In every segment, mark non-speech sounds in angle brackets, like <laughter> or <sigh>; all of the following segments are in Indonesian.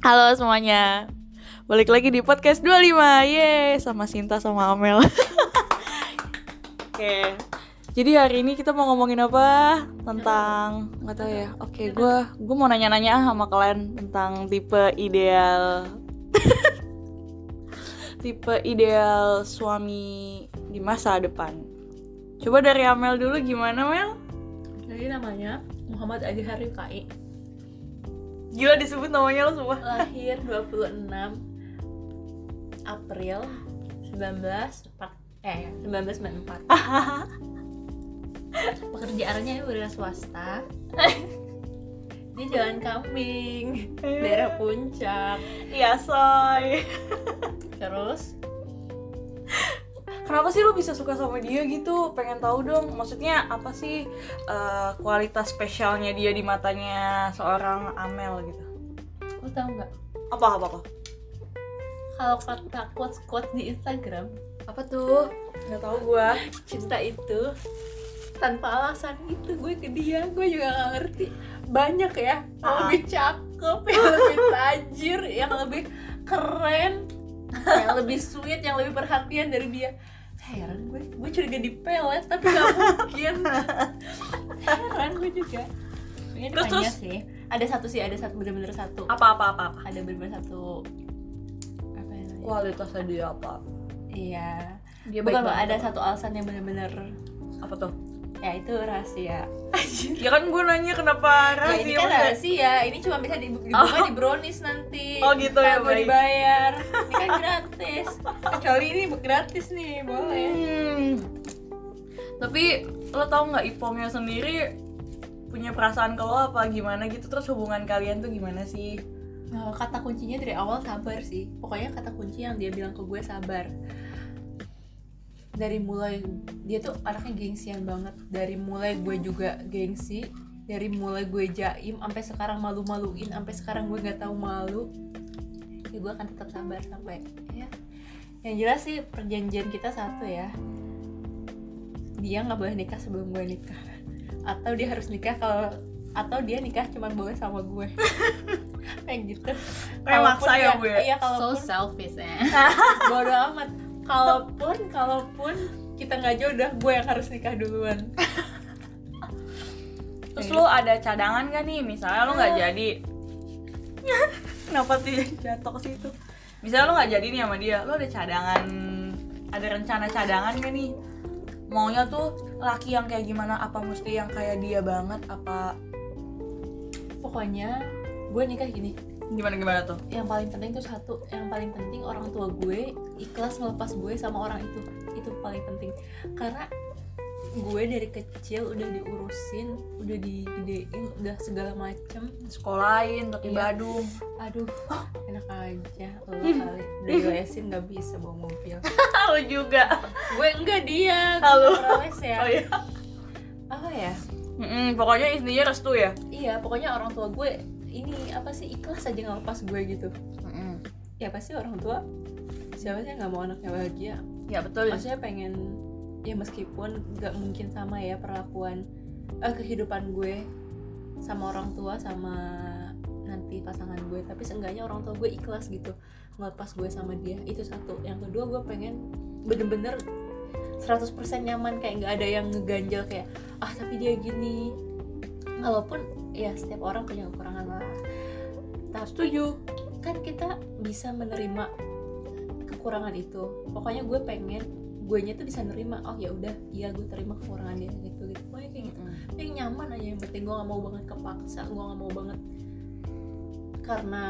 Halo semuanya. Balik lagi di podcast 25 Yeay Sama Sinta sama Amel. <laughs> Oke. Jadi hari ini kita mau ngomongin apa? Tentang nggak tahu ya. Oke gue gue mau nanya-nanya sama kalian Tentang tipe ideal <laughs> Tipe ideal suami di masa depan. Coba dari Amel dulu gimana Mel? Jadi namanya Muhammad Adi Harifai Gila disebut namanya lo semua. Lahir 26 April 19 eh 1994 <laughs> Pekerjaannya wira swasta. <laughs> Dia jalan kambing Daerah puncak. Iya soy. Terus <laughs> Kenapa sih lo bisa suka sama dia gitu? Pengen tahu dong. Maksudnya apa sih uh, kualitas spesialnya dia di matanya seorang Amel gitu? Lo tau gak? Apa apa apa? Kalau kata quotes-quotes di Instagram Apa tuh? Gak tahu gua. Cinta itu tanpa alasan itu gue ke dia gue juga gak ngerti banyak ya yang Ah. lebih cakep yang lebih <laughs> tajir yang lebih keren yang lebih sweet yang lebih perhatian dari dia heran gue gue curiga di pelet tapi gak mungkin heran gue juga Pokoknya Terus, terus? sih ada satu sih ada satu bener-bener satu Apa apa apa apa? ada bener-bener satu apa ya namanya? Kualitasnya dia apa? iya Dia bukan ada apa? satu alasan yang bener-bener Apa tuh? Ya itu rahasia. Ya kan gue nanya kenapa Ya ini rahasia kan rahasia, ini cuma bisa dibuka Oh. di brownies nanti. Oh, gitu ya, gue baik. dibayar, ini kan gratis. Kecuali ini gratis nih, boleh. Hmm. Tapi lo tau nggak Ipomnya sendiri punya perasaan ke lo apa gimana gitu? Terus hubungan kalian tuh gimana sih? Nah, Kata kuncinya dari awal sabar sih. Pokoknya kata kunci yang dia bilang ke gue sabar Dari mulai, dia tuh anaknya gengsian banget. Dari mulai gue juga gengsi Dari mulai gue jaim, sampai sekarang malu-maluin Sampai sekarang gue gak tahu malu. Ya gue akan tetap sabar sampai ya. Yang jelas sih perjanjian kita satu ya. Dia nggak boleh nikah sebelum gue nikah. Atau dia harus nikah kalau atau dia nikah cuma boleh sama gue. <laughs> Kayak gitu. Kayak maksa ya, Bu, ya? iya so kalaupun selfish ya <laughs> bodo amat kalaupun kalaupun kita nggak jodoh gue yang harus nikah duluan Terus lo ada cadangan gak nih? Misalnya lo nggak jadi Kenapa sih jatuh ke situ? Misalnya lo nggak jadi nih sama dia, lo ada cadangan Ada rencana cadangan gak nih? Maunya tuh laki yang kayak gimana? Apa mesti yang kayak dia banget? Apa pokoknya gue nikah gini gimana-gimana tuh? yang paling penting tuh satu yang paling penting orang tua gue ikhlas melepas gue sama orang itu. Itu paling penting. Karena gue dari kecil udah diurusin udah digedein udah segala macem. Sekolahin, tapi Iya. Badung aduh <gasps> enak aja. Lo kali udah dilesin nggak bisa bawa mobil. <laughs> Lo juga. Gue enggak dia. Les ya. Oh iya. Apa ya? Mm-mm, Pokoknya intinya restu ya? iya pokoknya orang tua gue ini apa sih ikhlas aja ngelepas gue gitu. Mm-mm. ya pasti orang tua siapa sih nggak mau anaknya bahagia? Ya betul. Maksudnya pengen ya meskipun nggak mungkin sama ya perlakuan eh, kehidupan gue sama orang tua sama nanti pasangan gue. Tapi seenggaknya orang tua gue ikhlas gitu ngelepas gue sama dia. Itu satu. Yang kedua gue pengen bener-bener 100% nyaman. Kayak nggak ada yang ngeganjel kayak ah tapi dia gini walaupun ya setiap orang punya kekurangan lah. Tapi Setuju. kan kita bisa menerima kekurangan itu. Pokoknya gue pengen gue nya tuh bisa nerima oh ya udah iya gue terima kekurangan dia gitu gitu. Pokoknya kayak gitu. Yang nyaman aja yang penting gue gak mau banget kepaksa gue gak mau banget karena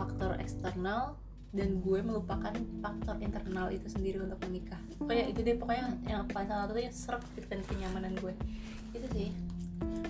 faktor eksternal dan gue melupakan faktor internal itu sendiri untuk menikah. Pokoknya itu deh pokoknya yang paling salah satunya serak gitu dan kenyamanan gue. Itu sih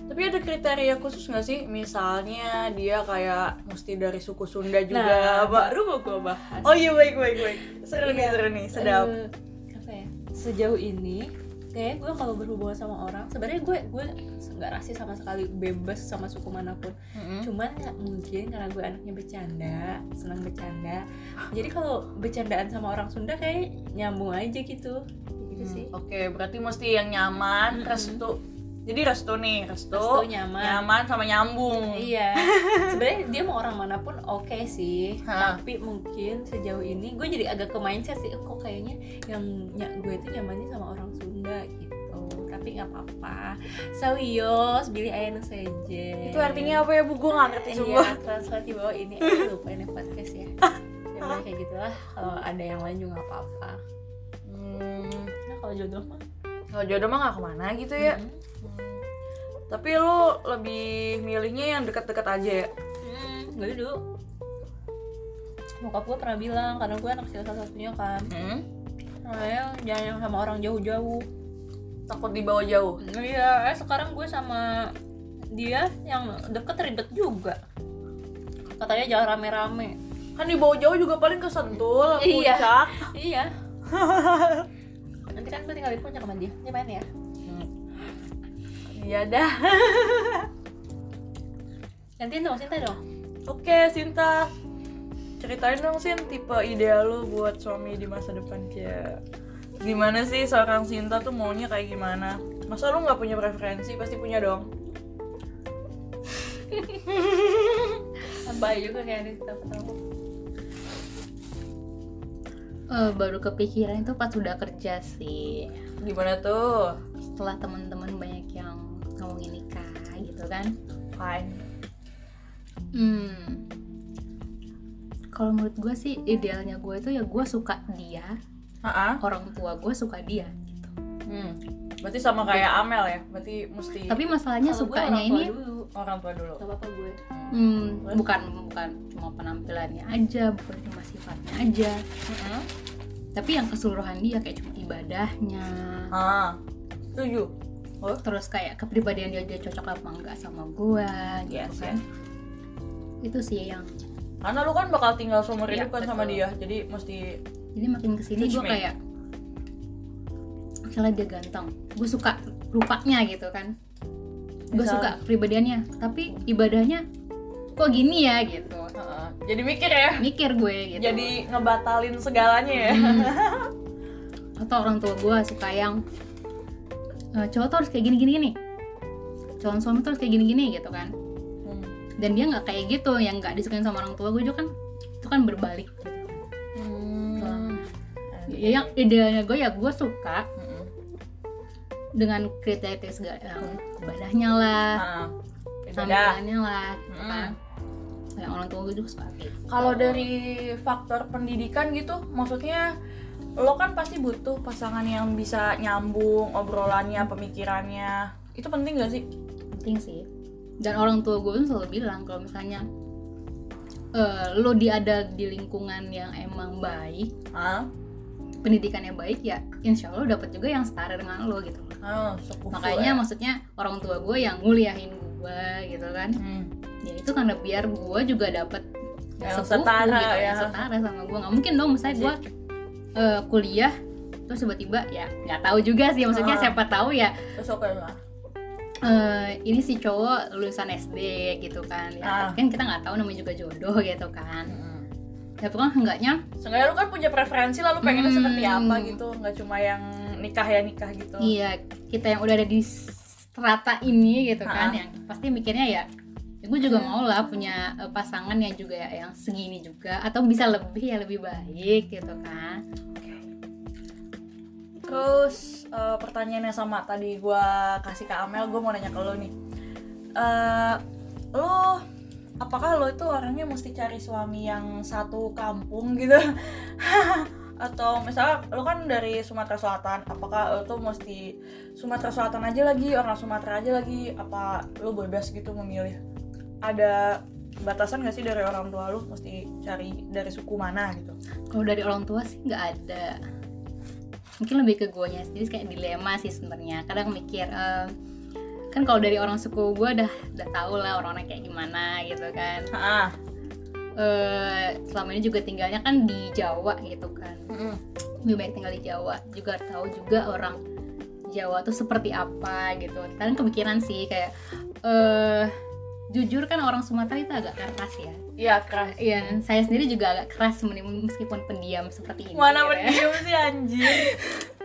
Tapi ada kriteria khusus gak sih? Misalnya dia kayak mesti dari suku Sunda juga nah baru mau gue bahas. Oh iya baik baik baik. Seru nih Iya. seru nih sedap. Eh, apa ya? Sejauh ini kayak gue kalau berhubungan sama orang sebenarnya gue gue nggak rasis sama sekali bebas sama suku mana pun. Mm-mm. cuman ya mungkin karena gue anaknya bercanda senang bercanda. Jadi kalau bercandaan sama orang Sunda kayak nyambung aja gitu. Gitu Hmm, sih. Oke berarti mesti yang nyaman Mm-mm. restu jadi restu nih restu, Restu nyaman. nyaman sama nyambung Iya, <laughs> sebenarnya dia mau orang mana pun oke sih, Hah. tapi mungkin sejauh ini gue jadi agak ke mindset sih, kok kayaknya yang ny- gue itu nyamannya sama orang Sunda gitu, tapi nggak apa-apa. Sawios, pilih ayana saja. itu artinya apa ya bu gue nggak ngerti Iya, semua translate di bawah ini, eh, lupa ini podcast ya. <laughs> Ya kayak gitulah. Kalau ada yang lain juga nggak apa-apa. hmm, Nah kalau jodoh mah. kalau jodoh mah nggak ke mana gitu ya Hmm. Tapi lu lebih milihnya yang dekat-dekat aja ya Hmm, gue dulu. Bokap gue pernah bilang karena gue anak satu-satunya kan. hmm? Saya jangan yang sama orang jauh-jauh. takut dibawa jauh Iya, eh sekarang gue sama dia yang deket ribet juga. Katanya jangan rame-rame. kan dibawa jauh juga paling ke Sentul, Iya. puncak Iya. <laughs> Nanti kan gue tinggal di puncak sama dia. Dia main ya. Iya dah. <laughs> Gantiin dong, Sinta dong. oke Sinta. Ceritain dong Sin tipe ideal lu buat suami di masa depan kayak gimana sih seorang Sinta tuh maunya kayak gimana? Masa lu nggak punya preferensi? Pasti punya dong. <laughs> Lebay juga kayak di tahu. Eh, baru kepikiran itu pas udah kerja sih. Gimana tuh? Setelah teman-teman banyak gitu kan? Fine hmm. Kalau menurut gue sih idealnya gue itu ya gue suka dia. Ah, orang tua gue suka dia gitu. Hmm. berarti sama kayak Amel ya? Berarti mesti tapi masalahnya sukanya ini dulu. orang tua dulu. Gak apa-apa gue. hmm, bukan bukan cuma penampilannya aja bukan cuma sifatnya aja. Mm-mm. tapi yang keseluruhan dia kayak cuma ibadahnya. Ah setuju oh terus kayak kepribadian dia dia cocok apa enggak sama gue gitu Yes, kan. Itu sih yang karena lu kan bakal tinggal seumur Iya, hidup kan sama dia jadi mesti jadi makin ke sini gue kayak misalnya dia ganteng gue suka rupanya gitu kan. Gue suka kepribadiannya tapi ibadahnya kok gini ya gitu. Heeh. jadi mikir ya. Mikir gue gitu. Jadi ngebatalin segalanya ya. Hmm. <laughs> atau orang tua gue suka yang "Eh, cowok tuh harus kayak gini gini gini calon suami tuh harus kayak gini gini gitu kan Hmm. dan dia nggak kayak gitu yang nggak disukain sama orang tua gue juga kan itu kan berbalik gitu. Hmm. ya yang idealnya gue ya gue suka Mm-mm. dengan kriteria segala yang ibadahnya lah Nah, ibadah. tampilannya lah gitu Hmm. kan yang orang tua gue juga suka gitu Kalau dari faktor pendidikan gitu, maksudnya lo kan pasti butuh pasangan yang bisa nyambung obrolannya, pemikirannya. Itu penting gak sih? penting sih dan orang tua gue tuh selalu bilang kalau misalnya eh, lo di ada di lingkungan yang emang baik Ah, pendidikannya baik ya insya Allah dapat juga yang setara dengan lo gitu sekufu makanya ya. maksudnya orang tua gue yang nguliahin gue gitu kan Hmm. ya itu karena biar gue juga dapat Yang setara, gitu, ya. yang setara sama gue nggak mungkin dong misalnya gue eh, kuliah terus tiba-tiba ya nggak tahu juga sih maksudnya Ah. siapa tahu ya Terus lah. eh, ini si cowok lulusan SD gitu kan ya Ah. kan kita nggak tahu namanya juga jodoh gitu kan Hmm. ya kan enggaknya Seenggaknya lu kan punya preferensi lah lu pengennya Hmm. seperti apa gitu, nggak cuma yang nikah ya nikah gitu. iya kita yang udah ada di strata ini gitu kan Ah. yang pasti mikirnya ya, ya gue juga mau lah punya eh, pasangan yang juga ya, yang segini juga atau bisa lebih ya lebih baik gitu kan Terus eh, pertanyaan yang sama tadi gua kasih ke Amel, gue mau nanya ke lo nih. Eh, lo apakah lo itu orangnya mesti cari suami yang satu kampung gitu? <laughs> Atau misalnya lo kan dari Sumatera Selatan, apakah lo tuh mesti Sumatera Selatan aja lagi, orang Sumatera aja lagi, apa lo bebas gitu memilih? Ada batasan gak sih dari orang tua lo mesti cari dari suku mana gitu? kalau dari orang tua sih nggak ada. Mungkin lebih ke guanya sendiri kayak dilema sih sebenarnya. Kadang mikir eh, kan kalau dari orang suku gue udah udah tahu lah orang-orang kayak gimana gitu kan. Ah, eh selama ini juga tinggalnya kan di Jawa gitu kan. Mm-mm. lebih baik tinggal di Jawa. Juga tahu juga orang Jawa tuh seperti apa gitu. Kadang kepikiran sih kayak eh jujur kan orang Sumatera itu agak keras ya Iya keras. Iya, saya sendiri juga agak keras meskipun pendiam seperti ini. Mana gitu ya. pendiam sih anjir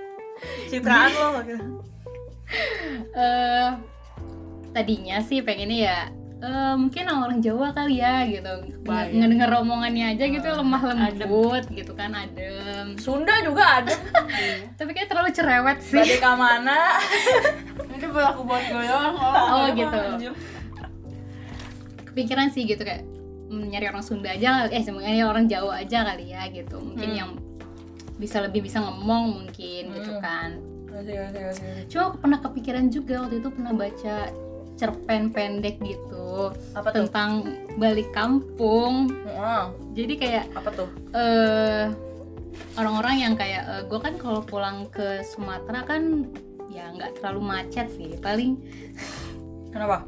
<laughs> Citraan lo <laughs> gitu. Eh, tadinya sih pengennya ya eh, mungkin orang Jawa kali ya gitu. Nge- ngedenger omongannya aja gitu Ah, lemah lembut gitu kan adem Sunda juga ada <laughs> tapi kayak terlalu cerewet sih Badai Kamana Itu berlaku buat gue doang Oh, gitu. anjir. Kepikiran sih gitu kayak mm, nyari orang Sunda aja eh sebenarnya orang Jawa aja kali ya gitu mungkin Hmm. yang bisa lebih bisa ngomong mungkin gitu Hmm. kan Masih, masih, masih. cuma aku pernah kepikiran juga waktu itu pernah baca cerpen pendek gitu Apa tuh? tentang balik kampung Heeh, jadi kayak apa tuh? eh orang-orang yang kayak gue kan kalau pulang ke Sumatera kan ya nggak terlalu macet sih paling Kenapa?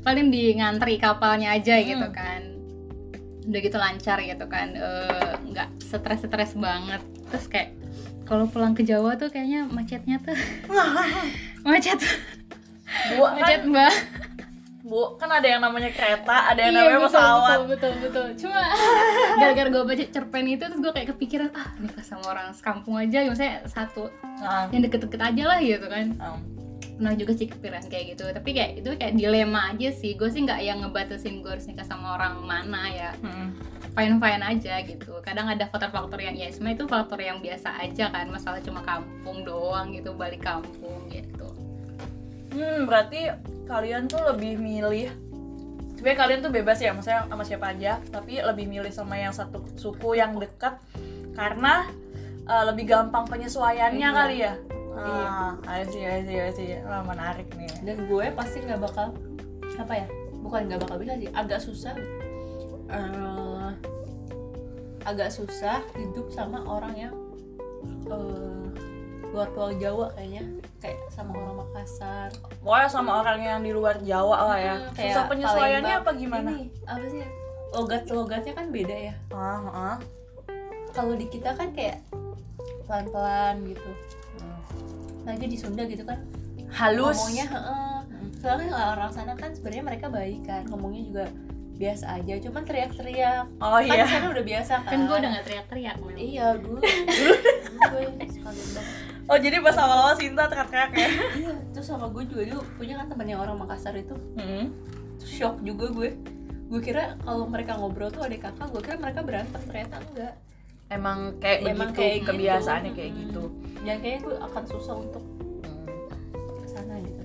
paling di ngantri kapalnya aja Hmm. gitu kan. Udah gitu lancar gitu kan. Eh, nggak stres-stres banget. Terus kayak kalau pulang ke Jawa tuh kayaknya macetnya tuh. <laughs> Macet. Bu, kan, macet banget Bu, kan ada yang namanya kereta, ada yang Iya, namanya betul, pesawat. betul betul betul. Cuma <laughs> gara-gara gue baca cerpen itu terus gue kayak kepikiran ah nikah sama orang sekampung aja. Ya maksudnya satu Nah, yang deket-deket aja lah gitu kan. Um, pernah juga sih kepikiran kayak gitu tapi kayak itu kayak dilema aja sih gue sih nggak yang ngebatasin gue harus nikah sama orang mana ya hmm. fine fine aja gitu kadang ada faktor-faktor yang ya sebenarnya itu faktor yang biasa aja kan masalah cuma kampung doang gitu balik kampung gitu Hmm, berarti kalian tuh lebih milih sebenarnya kalian tuh bebas ya, maksudnya sama siapa aja, tapi lebih milih sama yang satu suku yang dekat karena uh, lebih gampang penyesuaiannya Iya. kali ya. Iya. Ah, I see, I see, I see. Wah, menarik nih. dan gue pasti nggak bakal apa ya bukan nggak bakal bisa sih agak susah eh, agak susah hidup sama orang yang eh, luar pulau Jawa kayaknya kayak sama orang Makassar Pokoknya sama orang yang di luar Jawa lah ya. Hmm, Susah penyesuaiannya Palembang. apa gimana? ini apa sih logat logatnya kan beda ya Ah, ah. kalau di kita kan kayak pelan pelan gitu Hmm. Lagi di Sunda gitu kan Halus. ngomongnya heeh. soalnya kalau orang sana kan sebenarnya mereka baik kan ngomongnya juga biasa aja cuman teriak-teriak Oh kan iya. sana udah biasa kan kan gue udah nggak teriak-teriak iya dulu <laughs> gue Oh jadi pas awal-awal Sinta teriak-teriak ya? iya terus sama gue juga dulu punya kan temannya orang Makassar itu Hmm. terus shock juga gue gue kira kalau mereka ngobrol tuh adik kakak gue kira mereka berantem ternyata enggak Emang kayak Emang begitu, kayak gitu. kebiasaannya kayak Hmm. gitu. dan kayaknya gue akan susah untuk Hmm. ke sana gitu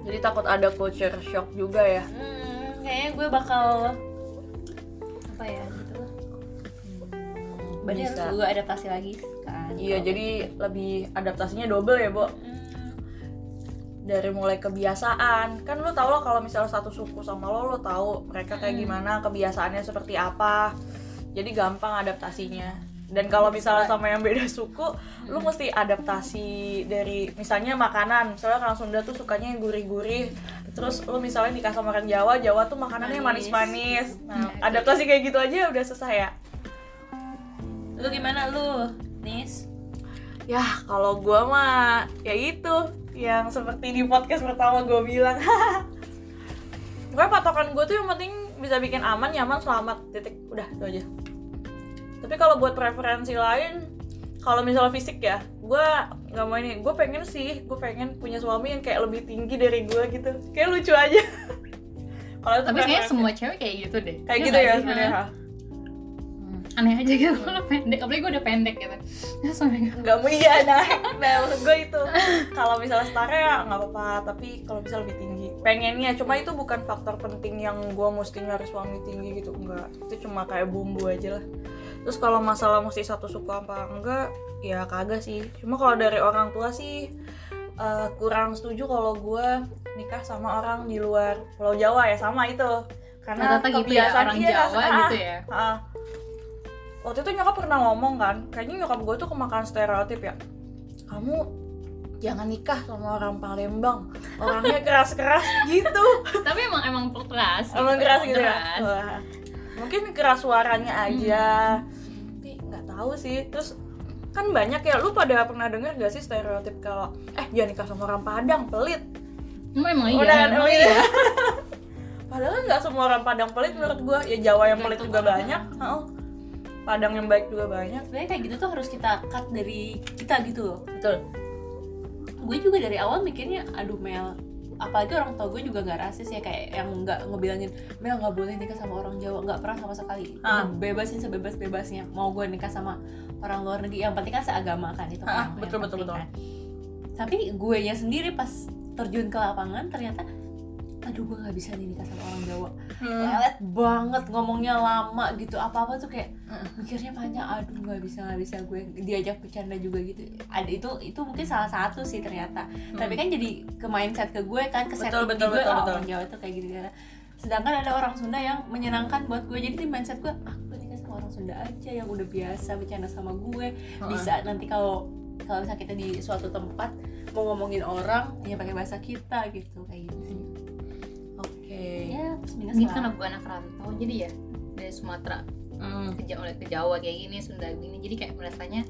Jadi takut ada culture shock juga ya. hmm, kayaknya gue bakal apa ya gitu lah berarti harus gue adaptasi lagi kan Iya, jadi lebih adaptasinya double ya, Bo. Hmm, Dari mulai kebiasaan. Kan lu tau lah kalau misalnya satu suku sama lo, lo tahu mereka kayak Hmm. gimana, kebiasaannya seperti apa. Jadi gampang adaptasinya. Dan kalau misalnya sama yang beda suku, lu mesti adaptasi dari misalnya makanan. Misalnya orang Sunda tuh sukanya yang gurih-gurih. Terus lu misalnya nikah sama orang Jawa, Jawa tuh makanannya Manis. manis-manis. Nah, adaptasi kayak gitu aja udah selesai ya. lu gimana lu nis Ya, kalau gua mah ya itu yang seperti di podcast pertama gue bilang. <laughs> gue patokan gue tuh yang penting bisa bikin aman, nyaman, selamat. Titik. Udah, itu aja. Tapi kalau buat preferensi lain, kalau misalnya fisik ya, gue nggak mau ini. Gue pengen sih, gue pengen punya suami yang kayak lebih tinggi dari gue gitu. Kayak lucu aja. <laughs> kalau tapi kayaknya semua cewek kayak gitu deh kayak Iya gitu ya sebenarnya. Aneh aja gitu <laughs> kalau pendek apalagi gue udah pendek gitu. Ya sampai nggak mau iya nah maksud gue itu. Kalau misalnya setara ya nggak apa-apa tapi kalau bisa lebih tinggi. Pengennya cuma itu bukan faktor penting yang gue mesti nyari suami tinggi gitu enggak itu cuma kayak bumbu aja lah. Terus kalau masalah mesti satu suku apa enggak ya kagak sih. Cuma kalau dari orang tua sih eh, kurang setuju kalau gue nikah sama orang di luar Pulau Jawa ya sama itu. Karena rata-rata gitu ya kebiasaan orang iya, Jawa ah, gitu ya. Ah. Waktu itu nyokap pernah ngomong kan, kayaknya nyokap gue tuh kemakan stereotip ya. Kamu jangan nikah sama orang Palembang, orangnya <laughs> keras-keras gitu. tapi emang emang keras Emang gitu, keras gitu ya. Wah. Mungkin keras suaranya aja. Tapi nggak tahu sih. Terus kan banyak ya, lu pada pernah denger gak sih stereotip kalau eh jangan nikah sama orang Padang, pelit. emang emang iya Udah kan, emang emang iya iya. <laughs> Padahal nggak semua orang Padang pelit menurut gua. Ya Jawa yang pelit juga banyak. Heeh. Padang yang baik juga banyak. sebenarnya kayak gitu tuh harus kita cut dari kita gitu loh Betul. gue juga dari awal mikirnya aduh Mel apalagi orang tua gue juga nggak rasis ya kayak yang nggak ngebilangin Mel nggak boleh nikah sama orang Jawa nggak pernah sama sekali Ah. bebasin sebebas bebasnya mau gue nikah sama orang luar negeri yang penting kan seagama kan itu Ah, kan betul, betul, penting betul. kan. tapi gue nya sendiri pas terjun ke lapangan ternyata aduh gue nggak bisa nih nikah sama orang Jawa. Hmm. lelet banget ngomongnya lama gitu. Apa apa tuh kayak Hmm. mikirnya panjang. Aduh nggak bisa nggak bisa gue diajak bercanda juga gitu. Ada itu itu mungkin salah satu sih ternyata. Tapi kan jadi ke mindset ke gue kan ke Betul, setting betul, gue betul, oh, betul. orang Jawa tuh kayak gitu kan. Sedangkan ada orang Sunda yang menyenangkan buat gue. Jadi di mindset gue ah gue nikah sama orang Sunda aja yang udah biasa bercanda sama gue. Bisa nanti kalau kalau misalnya kita di suatu tempat mau ngomongin orang ya pakai bahasa kita gitu kayak gitu sih ya plus minus Mungkin karena gue anak rantau jadi ya dari Sumatera Hmm. ke Jawa, ke Jawa kayak gini Sunda gini jadi kayak merasanya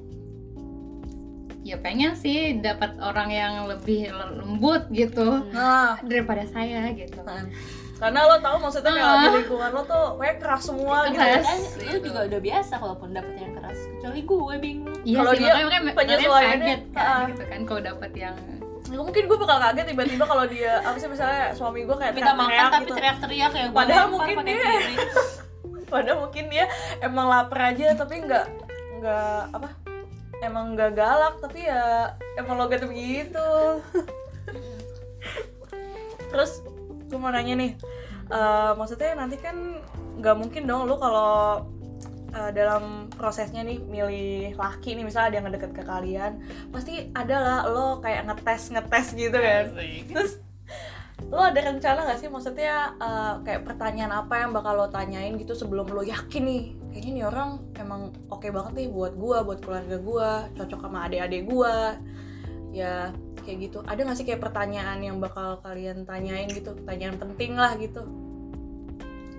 ya pengen sih dapat orang yang lebih lembut gitu nah daripada saya gitu kan. karena lo tahu maksudnya kayak Ah. di lingkungan lo tuh kayak keras semua gitu Keras. kan lu juga udah biasa kalaupun dapet yang keras kecuali gue bingung Iya Kalau dia makanya makanya penyesuaiannya, kaget kan ah. gitu kan kalau dapat yang mungkin gue bakal kaget tiba-tiba kalau dia apa sih misalnya suami gue kayak minta makan tapi gitu. teriak-teriak gue Padahal mungkin dia- <laughs> padahal mungkin dia emang lapar aja tapi nggak nggak apa emang nggak galak tapi ya emang logat begitu terus gue mau nanya nih eh, maksudnya nanti kan nggak mungkin dong lu kalau eh, dalam prosesnya nih milih laki nih misalnya ada yang ngedeket ke kalian pasti ada lah lo kayak ngetes ngetes gitu kan. <laughs> terus lo ada rencana gak sih? Maksudnya eh, kayak pertanyaan apa yang bakal lo tanyain gitu sebelum lo yakin nih kayaknya nih orang emang oke banget nih buat gua buat keluarga gua cocok sama adik-adik gua. Ya kayak gitu. Ada gak sih kayak pertanyaan yang bakal kalian tanyain gitu? Pertanyaan penting lah gitu.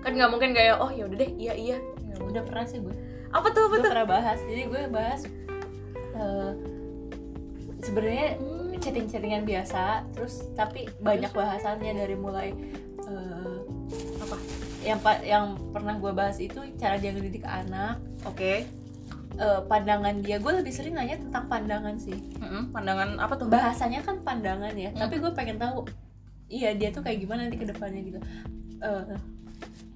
Kan nggak mungkin kayak oh ya udah deh iya iya Mungkin. udah pernah sih gue apa tuh apa gue tuh pernah bahas jadi gue bahas eh, sebenarnya Hmm. chatting-chattingan biasa terus tapi banyak bahasannya dari mulai eh, apa yang yang pernah gue bahas itu cara dia ngedidik anak oke eh, pandangan dia gue lebih sering nanya tentang pandangan sih Mm-mm. pandangan apa tuh bahasanya kan pandangan ya Hmm. tapi gue pengen tahu iya dia tuh kayak gimana nanti ke depannya gitu Eh,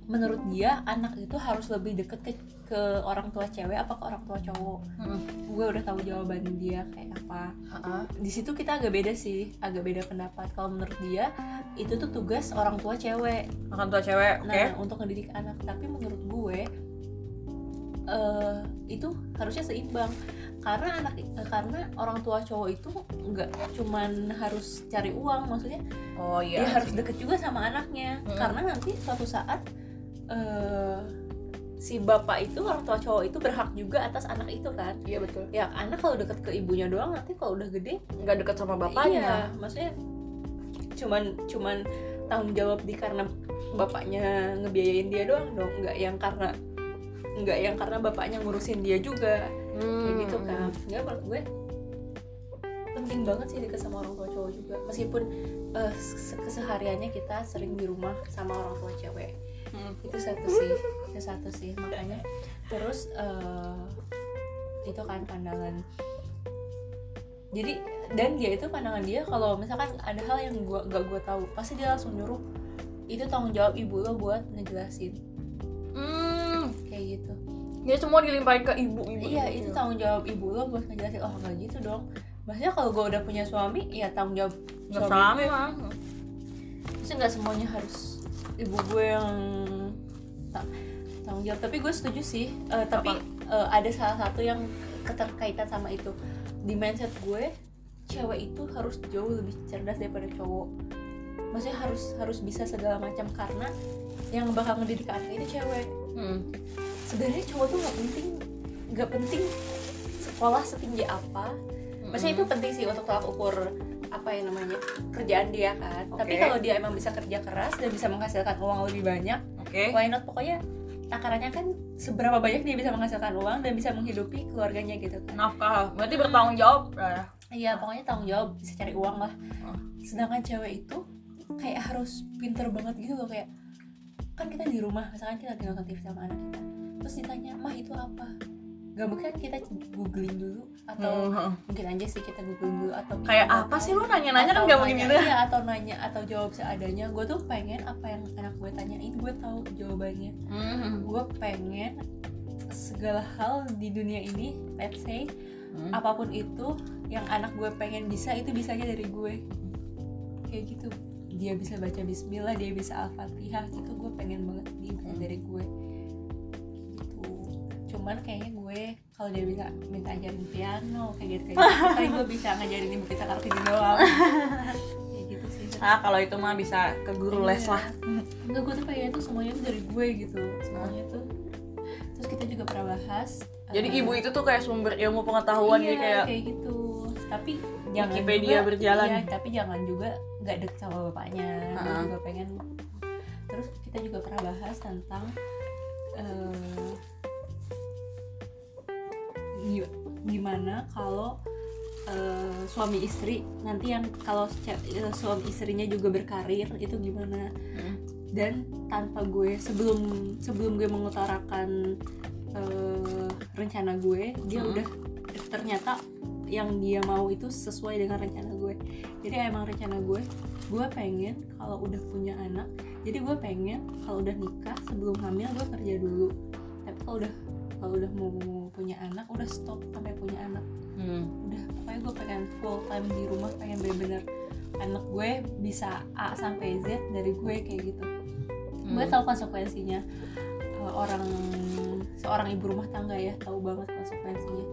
menurut dia anak itu harus lebih deket ke ke orang tua cewek apa ke orang tua cowok? Mm-mm. gue udah tahu jawaban dia kayak apa. Ha-ha. di situ kita agak beda sih agak beda pendapat. Kalau menurut dia itu tuh tugas orang tua cewek. Makan tua cewek oke. nah untuk ngedidik anak. Tapi menurut gue eh itu harusnya seimbang. Karena anak eh, karena orang tua cowok itu nggak cuman harus cari uang maksudnya oh iya dia harus deket juga sama anaknya. Mm. karena nanti suatu saat eh si bapak itu orang tua cowok itu berhak juga atas anak itu kan? Iya betul. Ya anak kalau deket ke ibunya doang nanti kalau udah gede nggak deket sama iya bapaknya maksudnya cuman cuman tanggung jawab di karena bapaknya ngebiayain dia doang dong. Nggak yang karena nggak yang karena bapaknya ngurusin dia juga. Kayak Hmm. gitu kan? Nggak menurut gue penting banget sih deket sama orang tua cowok juga. Meskipun se- kesehariannya kita sering di rumah sama orang tua cewek Hmm. itu satu sih itu satu sih makanya terus eh, itu kan pandangan jadi dan dia itu pandangan dia kalau misalkan ada hal yang gua gak gue tahu pasti dia langsung nyuruh itu tanggung jawab ibu lo buat ngejelasin Hmm. kayak gitu Jadi semua dilimpahin ke ibu ibu. iya itu tanggung jawab ibu lo buat ngejelasin oh nggak gitu dong maksudnya kalau gue udah punya suami ya tanggung jawab Nggak suami sama. Maksudnya nggak semuanya harus ibu gue yang ta- tanggung jawab. Tapi gue setuju sih Eh, tapi eh, ada salah satu yang keterkaitan sama itu. Di mindset gue cewek itu harus jauh lebih cerdas daripada cowok. Maksudnya harus harus bisa segala macam karena yang bakal ngedidik anak itu cewek. Hmm. sebenarnya cowok tuh nggak penting nggak penting sekolah setinggi apa maksudnya itu penting sih untuk tolak ukur apa yang namanya kerjaan dia kan tapi Oke. kalau dia emang bisa kerja keras dan bisa menghasilkan uang lebih banyak Oke. why not pokoknya takarannya kan seberapa banyak dia bisa menghasilkan uang dan bisa menghidupi keluarganya gitu kan Nafkah. Berarti bertanggung jawab lah ya. iya pokoknya tanggung jawab bisa cari uang lah Oh. sedangkan cewek itu kayak harus pinter banget gitu loh kayak kan kita di rumah misalkan kita lagi nonton TV sama anak kita terus ditanya mah itu apa gak mungkin kita googling dulu atau Hmm, mungkin aja sih kita googling dulu atau kayak apa tahu. sih lu nanya-nanya kan gak mungkin gitu. iya, atau nanya atau jawab seadanya. Gue tuh pengen apa yang anak gue tanyain gue tahu jawabannya. Hmm. gue pengen segala hal di dunia ini let's say Hmm. apa pun itu yang anak gue pengen bisa itu bisanya dari gue. Kayak gitu. Dia bisa baca Bismillah dia bisa al-fatihah itu gue pengen banget dia bisa dari gue. Gitu. Cuman kayaknya gue kalau dia bisa minta ajarin piano kayak gitu kayak gitu. Kali gue bisa ngajarin ibu kita kartini doang. Kayak gitu sih. Ah kalau itu mah bisa ke guru les Iya. lah. Enggak gue tuh pengen tuh semuanya tuh dari gue gitu. Semuanya tuh. Terus kita juga pernah bahas jadi eh, ibu itu tuh kayak sumber ilmu pengetahuan iya, jadi kayak gitu. Tapi jangan Wikipedia juga, berjalan. iya, tapi jangan juga nggak deket sama bapaknya. Gue Ha-ha. juga pengen. Terus kita juga pernah bahas tentang eh, gimana kalau eh, suami istri nanti yang kalau eh, suami istrinya juga berkarir itu gimana Hmm. dan tanpa gue sebelum sebelum gue mengutarakan eh, rencana gue dia Hmm. udah ternyata yang dia mau itu sesuai dengan rencana gue jadi emang rencana gue gue pengen kalau udah punya anak jadi gue pengen kalau udah nikah sebelum hamil gue kerja dulu tapi kalau udah kalau udah mau punya anak udah stop sampai punya anak Hmm. udah pokoknya gue pengen full time di rumah pengen bener-bener anak gue bisa A sampai Z dari gue kayak gitu gue Hmm. tahu konsekuensinya Eh, orang seorang ibu rumah tangga ya tahu banget konsekuensinya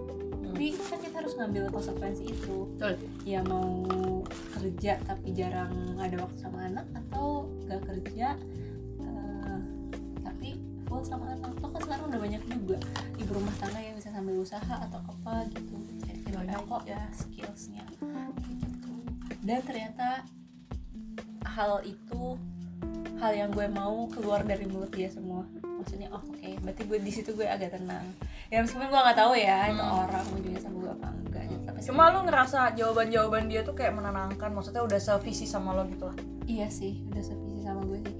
tapi kan kita harus ngambil konsekuensi itu Betul. ya mau kerja tapi jarang ada waktu sama anak atau gak kerja full sama anak kan sekarang udah banyak juga ibu rumah tangga yang bisa sambil usaha atau apa gitu. Jadi Banyak kok ya. skillsnya. Kayak gitu dan ternyata hal itu hal yang gue mau keluar dari mulut dia semua. Maksudnya oh oke berarti gue di situ gue agak tenang. Ya meskipun gue nggak tahu ya itu Hmm. orang ujungnya sama gue apa enggak gitu. Tapi cuma lu ngerasa jawaban-jawaban dia tuh kayak menenangkan maksudnya udah sevisi sama lo gitu lah? Iya sih, udah sevisi sama gue sih.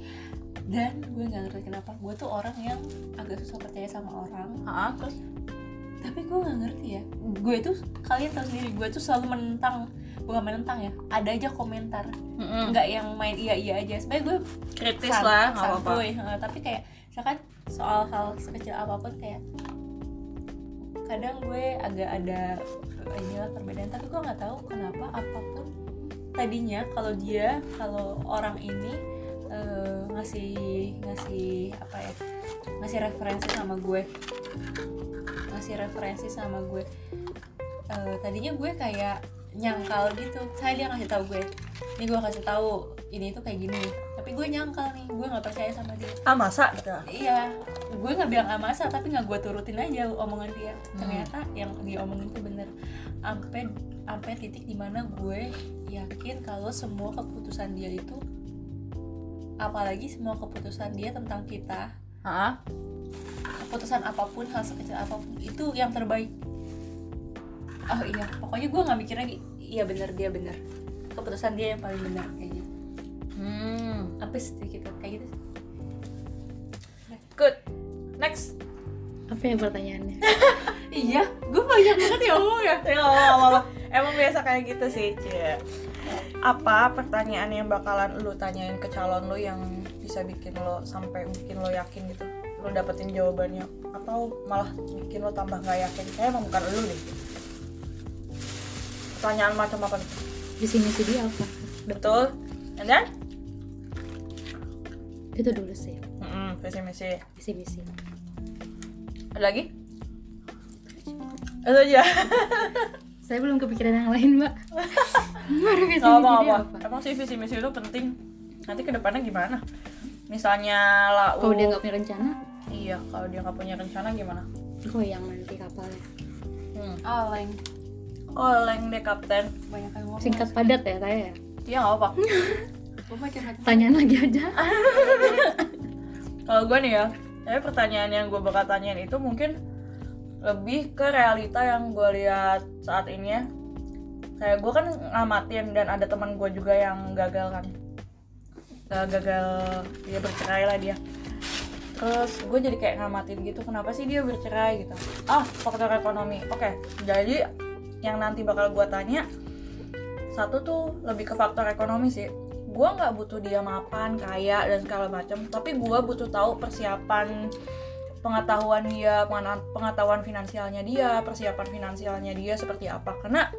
Dan gue nggak ngerti kenapa gue tuh orang yang agak susah percaya sama orang. ah terus Tapi gue nggak ngerti ya. Gue tuh kalian tahu sendiri, gue tuh selalu menentang, bukan menentang ya. Ada aja komentar, nggak yang main iya iya aja. Sebenarnya gue kritis san- lah nggak apa-apa eh, tapi kayak misalkan soal hal sekecil apa pun kayak kadang gue agak ada inilah perbedaan tapi gue nggak tahu kenapa apa pun tadinya kalau dia kalau orang ini eh, ngasih ngasih apa ya ngasih referensi sama gue. Ngasih referensi sama gue. Eh, tadinya gue kayak nyangkal gitu. Saya dia ngasih tahu gue ini gue kasih tahu ini tuh kayak gini. Tapi gue nyangkal nih gue nggak percaya sama dia. Ah masa gitu? Iya gue nggak bilang amasa tapi nggak gue turutin aja omongan dia. Ternyata yang dia omongin itu bener. Sampai sampai titik di mana gue yakin kalau semua keputusan dia itu apalagi semua keputusan dia tentang kita. Keputusan apa pun hal sekecil apa pun itu yang terbaik. Oh iya pokoknya gue nggak mikir lagi. Iya bener dia bener. Keputusan dia yang paling benar kayak gitu. Hmm. Apa sedikit kayak gitu good. Next. Apa ya pertanyaannya? <laughs> Iya gue banyak banget ya ngomong ya. <laughs> Ya. Emang biasa kayak gitu sih, Cie. Apa pertanyaan yang bakalan lu tanyain ke calon lu yang bisa bikin lo sampai bikin lo yakin gitu? Lo dapetin jawabannya atau malah bikin lo tambah nggak yakin? Kayak emang bukan lu deh. Pertanyaan macam apa gitu? visi misi dia apa Betul. And then? itu dulu sih Mm visi misi. visi misi Ada lagi? Itu aja. <laughs> saya belum kepikiran yang lain mbak <laughs> baru visi misi apa-apa. apa Emang sih visi misi itu penting. Nanti ke depannya gimana? Misalnya lah, kalau dia nggak punya rencana Iya, kalau dia nggak punya rencana gimana? goyang nanti kapalnya Hmm. oleng Oleng deh kapten. banyak yang ngomong singkat padat ya saya ya Iya nggak apa. pertanyaan <laughs> lagi aja <laughs> Kalau gue nih ya, tapi pertanyaan yang gue bakal tanyain itu mungkin lebih ke realita yang gue lihat saat ini ya. Kayak gue kan ngamatin dan ada teman gue juga yang gagal kan. Gak gagal dia bercerai lah dia. terus gue jadi kayak ngamatin gitu kenapa sih dia bercerai gitu ah faktor ekonomi oke jadi yang nanti bakal gue tanya satu tuh lebih ke faktor ekonomi sih gue nggak butuh dia mapan kaya dan segala macam tapi gue butuh tahu persiapan pengetahuan dia pengetahuan finansialnya dia persiapan finansialnya dia seperti apa. Karena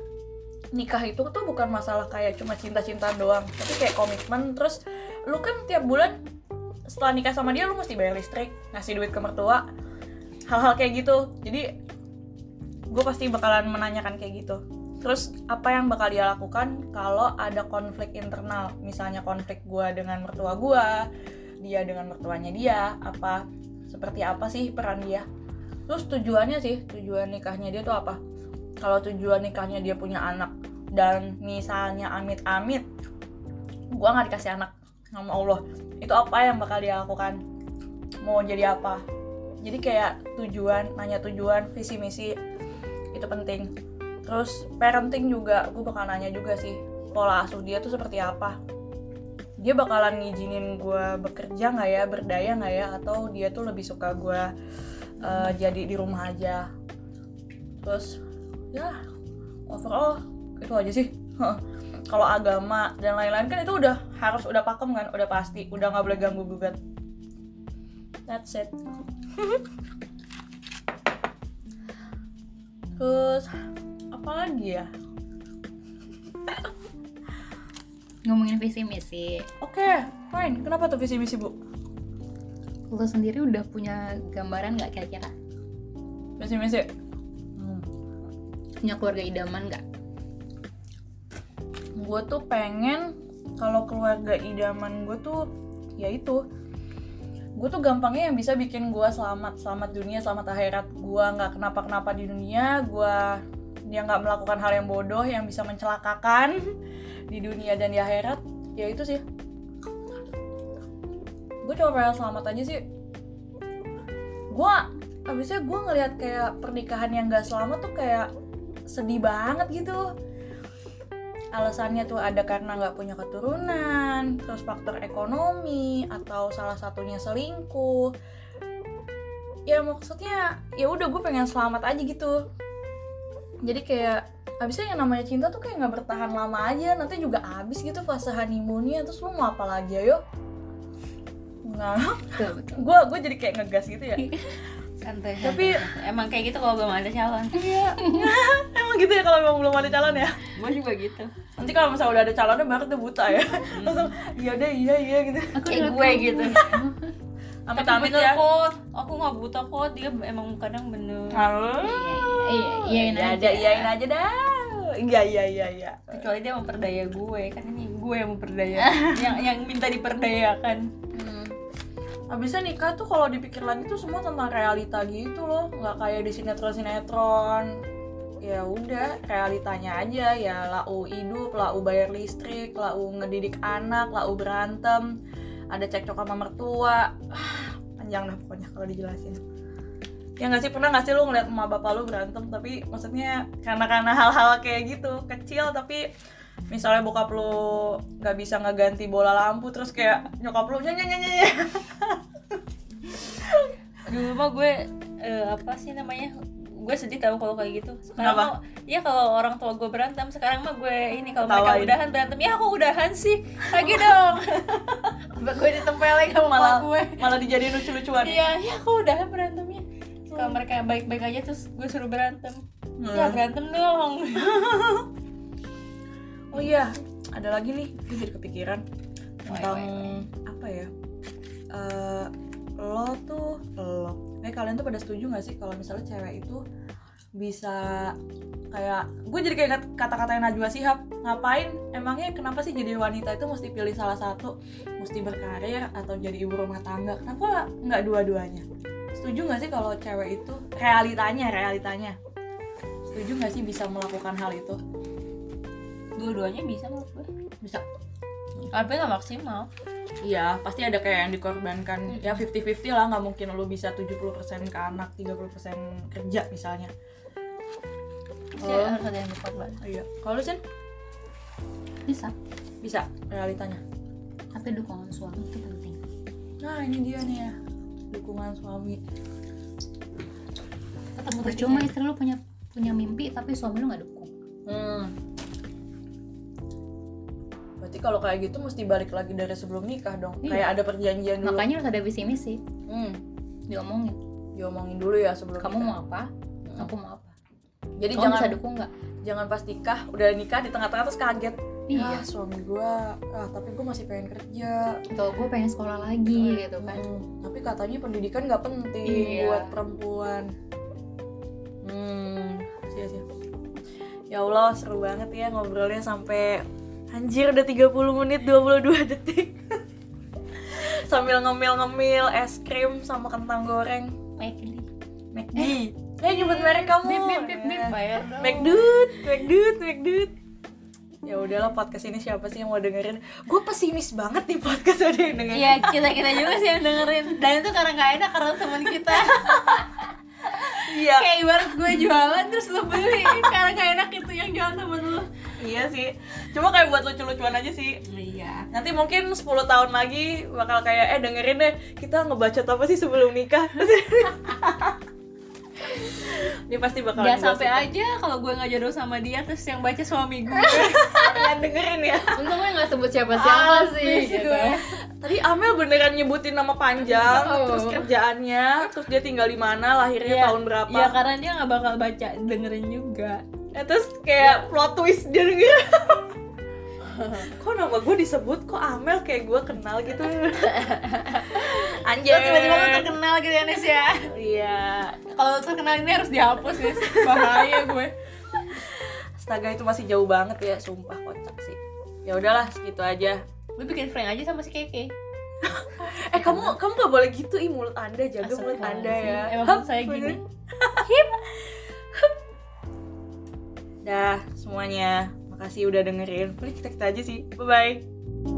nikah itu tuh bukan masalah kayak cuma cinta-cintaan doang tapi kayak komitmen. Terus lu kan tiap bulan setelah nikah sama dia lu mesti bayar listrik ngasih duit ke mertua hal-hal kayak gitu. Jadi gue pasti bakalan menanyakan kayak gitu. Terus apa yang bakal dia lakukan kalau ada konflik internal? Misalnya konflik gue dengan mertua gue dia dengan mertuanya dia apa seperti apa sih peran dia? Terus tujuannya sih tujuan nikahnya dia tuh apa? Kalau tujuan nikahnya dia punya anak dan misalnya amit-amit gue nggak dikasih anak sama Allah itu apa yang bakal dia lakukan? Mau jadi apa? Jadi kayak tujuan nanya tujuan visi misi itu penting. Terus parenting juga gue bakal nanya juga sih pola asuh dia tuh seperti apa dia bakalan ngizinin gue bekerja nggak ya berdaya nggak ya atau dia tuh lebih suka gue uh, jadi di rumah aja. Terus ya overall itu aja sih. Kalau agama dan lain-lain kan itu udah harus udah pakem kan udah pasti udah nggak boleh ganggu gugat. That's it. <laughs> Terus apa lagi ya <laughs> ngomongin visi misi oke fine. Kenapa tuh visi misi bu? Lo sendiri udah punya gambaran nggak kira-kira? Visi misi punya keluarga idaman nggak? Gue tuh pengen kalau keluarga idaman gue tuh ya itu. Gue tuh gampangnya yang bisa bikin gue selamat selamat dunia selamat akhirat. Gue nggak kenapa kenapa di dunia gue dia nggak melakukan hal yang bodoh yang bisa mencelakakan <laughs> di dunia dan di akhirat ya itu sih gue cuma pengen selamat aja sih gue abisnya gue ngelihat kayak pernikahan yang gak selamat tuh kayak sedih banget gitu alasannya tuh ada karena nggak punya keturunan, terus faktor ekonomi atau salah satunya selingkuh. Ya maksudnya ya udah gue pengen selamat aja gitu. Jadi kayak abisnya yang namanya cinta tuh kayak nggak bertahan lama aja, nanti juga abis gitu fase honeymoonnya, terus lu mau apa lagi ayo? Nggak, gue gue jadi kayak ngegas gitu ya. santai Tapi- santai. emang kayak gitu kalau belum ada calon Iya, <laughs> emang gitu ya kalau memang belum ada calon ya. gue juga gitu Nanti kalau misalnya udah ada calonnya baru tuh buta ya. Langsung iya deh iya iya gitu. aku kayak gue tahu. gitu Amit tapi amit bener ya. kok aku nggak buta kok dia emang kadang bener Halo. iya iya iyain Ya aja iyain aja dah. Iya iya iya iya. kecuali dia memperdaya gue kan ini gue yang memperdaya <laughs> yang yang minta diperdayakan Hmm. Abisnya nikah tuh kalau dipikir lagi tuh semua tentang realita gitu loh, nggak kayak di sinetron sinetron. Ya udah realitanya aja ya lau hidup, lau bayar listrik, lau ngedidik anak, lau berantem, ada cekcok sama mertua. Ah, Panjang dah pokoknya kalau dijelasin. Ya nggak sih pernah nggak sih lu ngeliat emak bapak lu berantem? Tapi maksudnya karena karena hal-hal kayak gitu kecil tapi misalnya bokap lu nggak bisa ngeganti bola lampu terus kayak nyokap lu nyanyi nyanyi nyanyi dulu mah gue eh, apa sih namanya? Gue sedih tahu kalau kayak gitu. Sekarang Kenapa? ya kalau orang tua gue berantem sekarang mah gue ini kalau mereka udahan berantem ya aku udahan sih lagi dong. <laughs> Gue ditempelin sama malah gue. malah dijadiin lucu-lucuan. Iya ya aku udahan berantemnya kalau mereka baik-baik aja terus gue suruh berantem. Ya Hmm. berantem dong. <laughs> Oh iya ada lagi nih gue jadi kepikiran tentang Wai, apa ya? Eh, lo tuh lo. Eh kalian tuh pada setuju gak sih kalau misalnya cewek itu bisa kayak gue jadi kayak kat- kata-katain Najwa Shihab ngapain? Emangnya kenapa sih jadi wanita itu mesti pilih salah satu? Mesti berkarir atau jadi ibu rumah tangga? Kenapa nggak dua-duanya setuju nggak sih kalau cewek itu realitanya realitanya setuju nggak sih bisa melakukan hal itu dua-duanya bisa menurut gue bisa tapi nggak maksimal Iya, pasti ada kayak yang dikorbankan. Ya 50-50 lah, nggak mungkin lu bisa 70% ke anak, 30% kerja misalnya. Pasti Oh. harus ada yang berkorban Iya. Kalau lu Sin, bisa bisa realitanya. tapi dukungan suami itu penting Nah, ini dia nih ya. Dukungan suami ketemu percuma titiknya. istri lu punya punya mimpi tapi suami lu nggak dukung hmm. berarti kalau kayak gitu mesti balik lagi dari sebelum nikah dong Iya. kayak ada perjanjian dulu makanya harus ada visi misi hmm. diomongin diomongin dulu ya sebelum kamu nikah. mau apa Hmm. aku mau apa jadi kamu jangan bisa dukung nggak jangan pas nikah udah nikah di tengah-tengah terus kaget iya ah suami gua ah tapi gua masih pengen kerja atau gue pengen sekolah lagi gitu kan Hmm, tapi katanya pendidikan nggak penting Iya. buat perempuan. Hmm, sia sia. Ya Allah, seru banget ya ngobrolnya sampai anjir udah 30 menit 22 detik. Sambil ngemil-ngemil es krim sama kentang goreng McD McD. Eh, nyebut merek kamu. bip, bip, bip, bip. Ya. bayar dong McDude, McDude, McDude. Ya udahlah podcast ini siapa sih yang mau dengerin? Gue pesimis banget nih podcast ada yang dengerin. Iya kita kita juga sih yang dengerin dan itu karena nggak enak karena teman kita Iya. kayak ibarat gue jualan terus lo beli karena nggak enak itu yang jualan temen lo Iya sih. Cuma kayak buat lucu-lucuan aja sih. iya Nanti mungkin 10 tahun lagi bakal kayak eh dengerin deh kita ngebaca apa sih sebelum nikah. <laughs> Ini pasti bakal Jangan sampai aja kalau gue nggak jodoh sama dia terus yang baca suami gue <laughs> kalian dengerin ya. untungnya nggak sebut siapa siapa sih gitu gue. Tadi Amel beneran nyebutin nama panjang, Oh. terus kerjaannya, terus dia tinggal di mana, lahirnya Iya. tahun berapa. Iya karena dia nggak bakal baca dengerin juga Eh, terus kayak plot twist dia denger. <laughs> kok nama gue disebut kok Amel kayak gue kenal gitu. <laughs> Anjir. Tiba-tiba lo terkenal gitu ya Nes ya Iya. Kalau terkenal ini harus dihapus Nes <laughs> Bahaya gue Astaga itu masih jauh banget ya, sumpah. Ya udahlah segitu aja. Lu bikin prank aja sama si Keke Eh kamu kamu gak boleh gitu ih mulut anda jaga mulut anda ya. Astagfirullahaladzim. Emang Hup, saya gini. bener. Dah semuanya. Makasih udah dengerin. Boleh kita kita aja sih. Bye bye.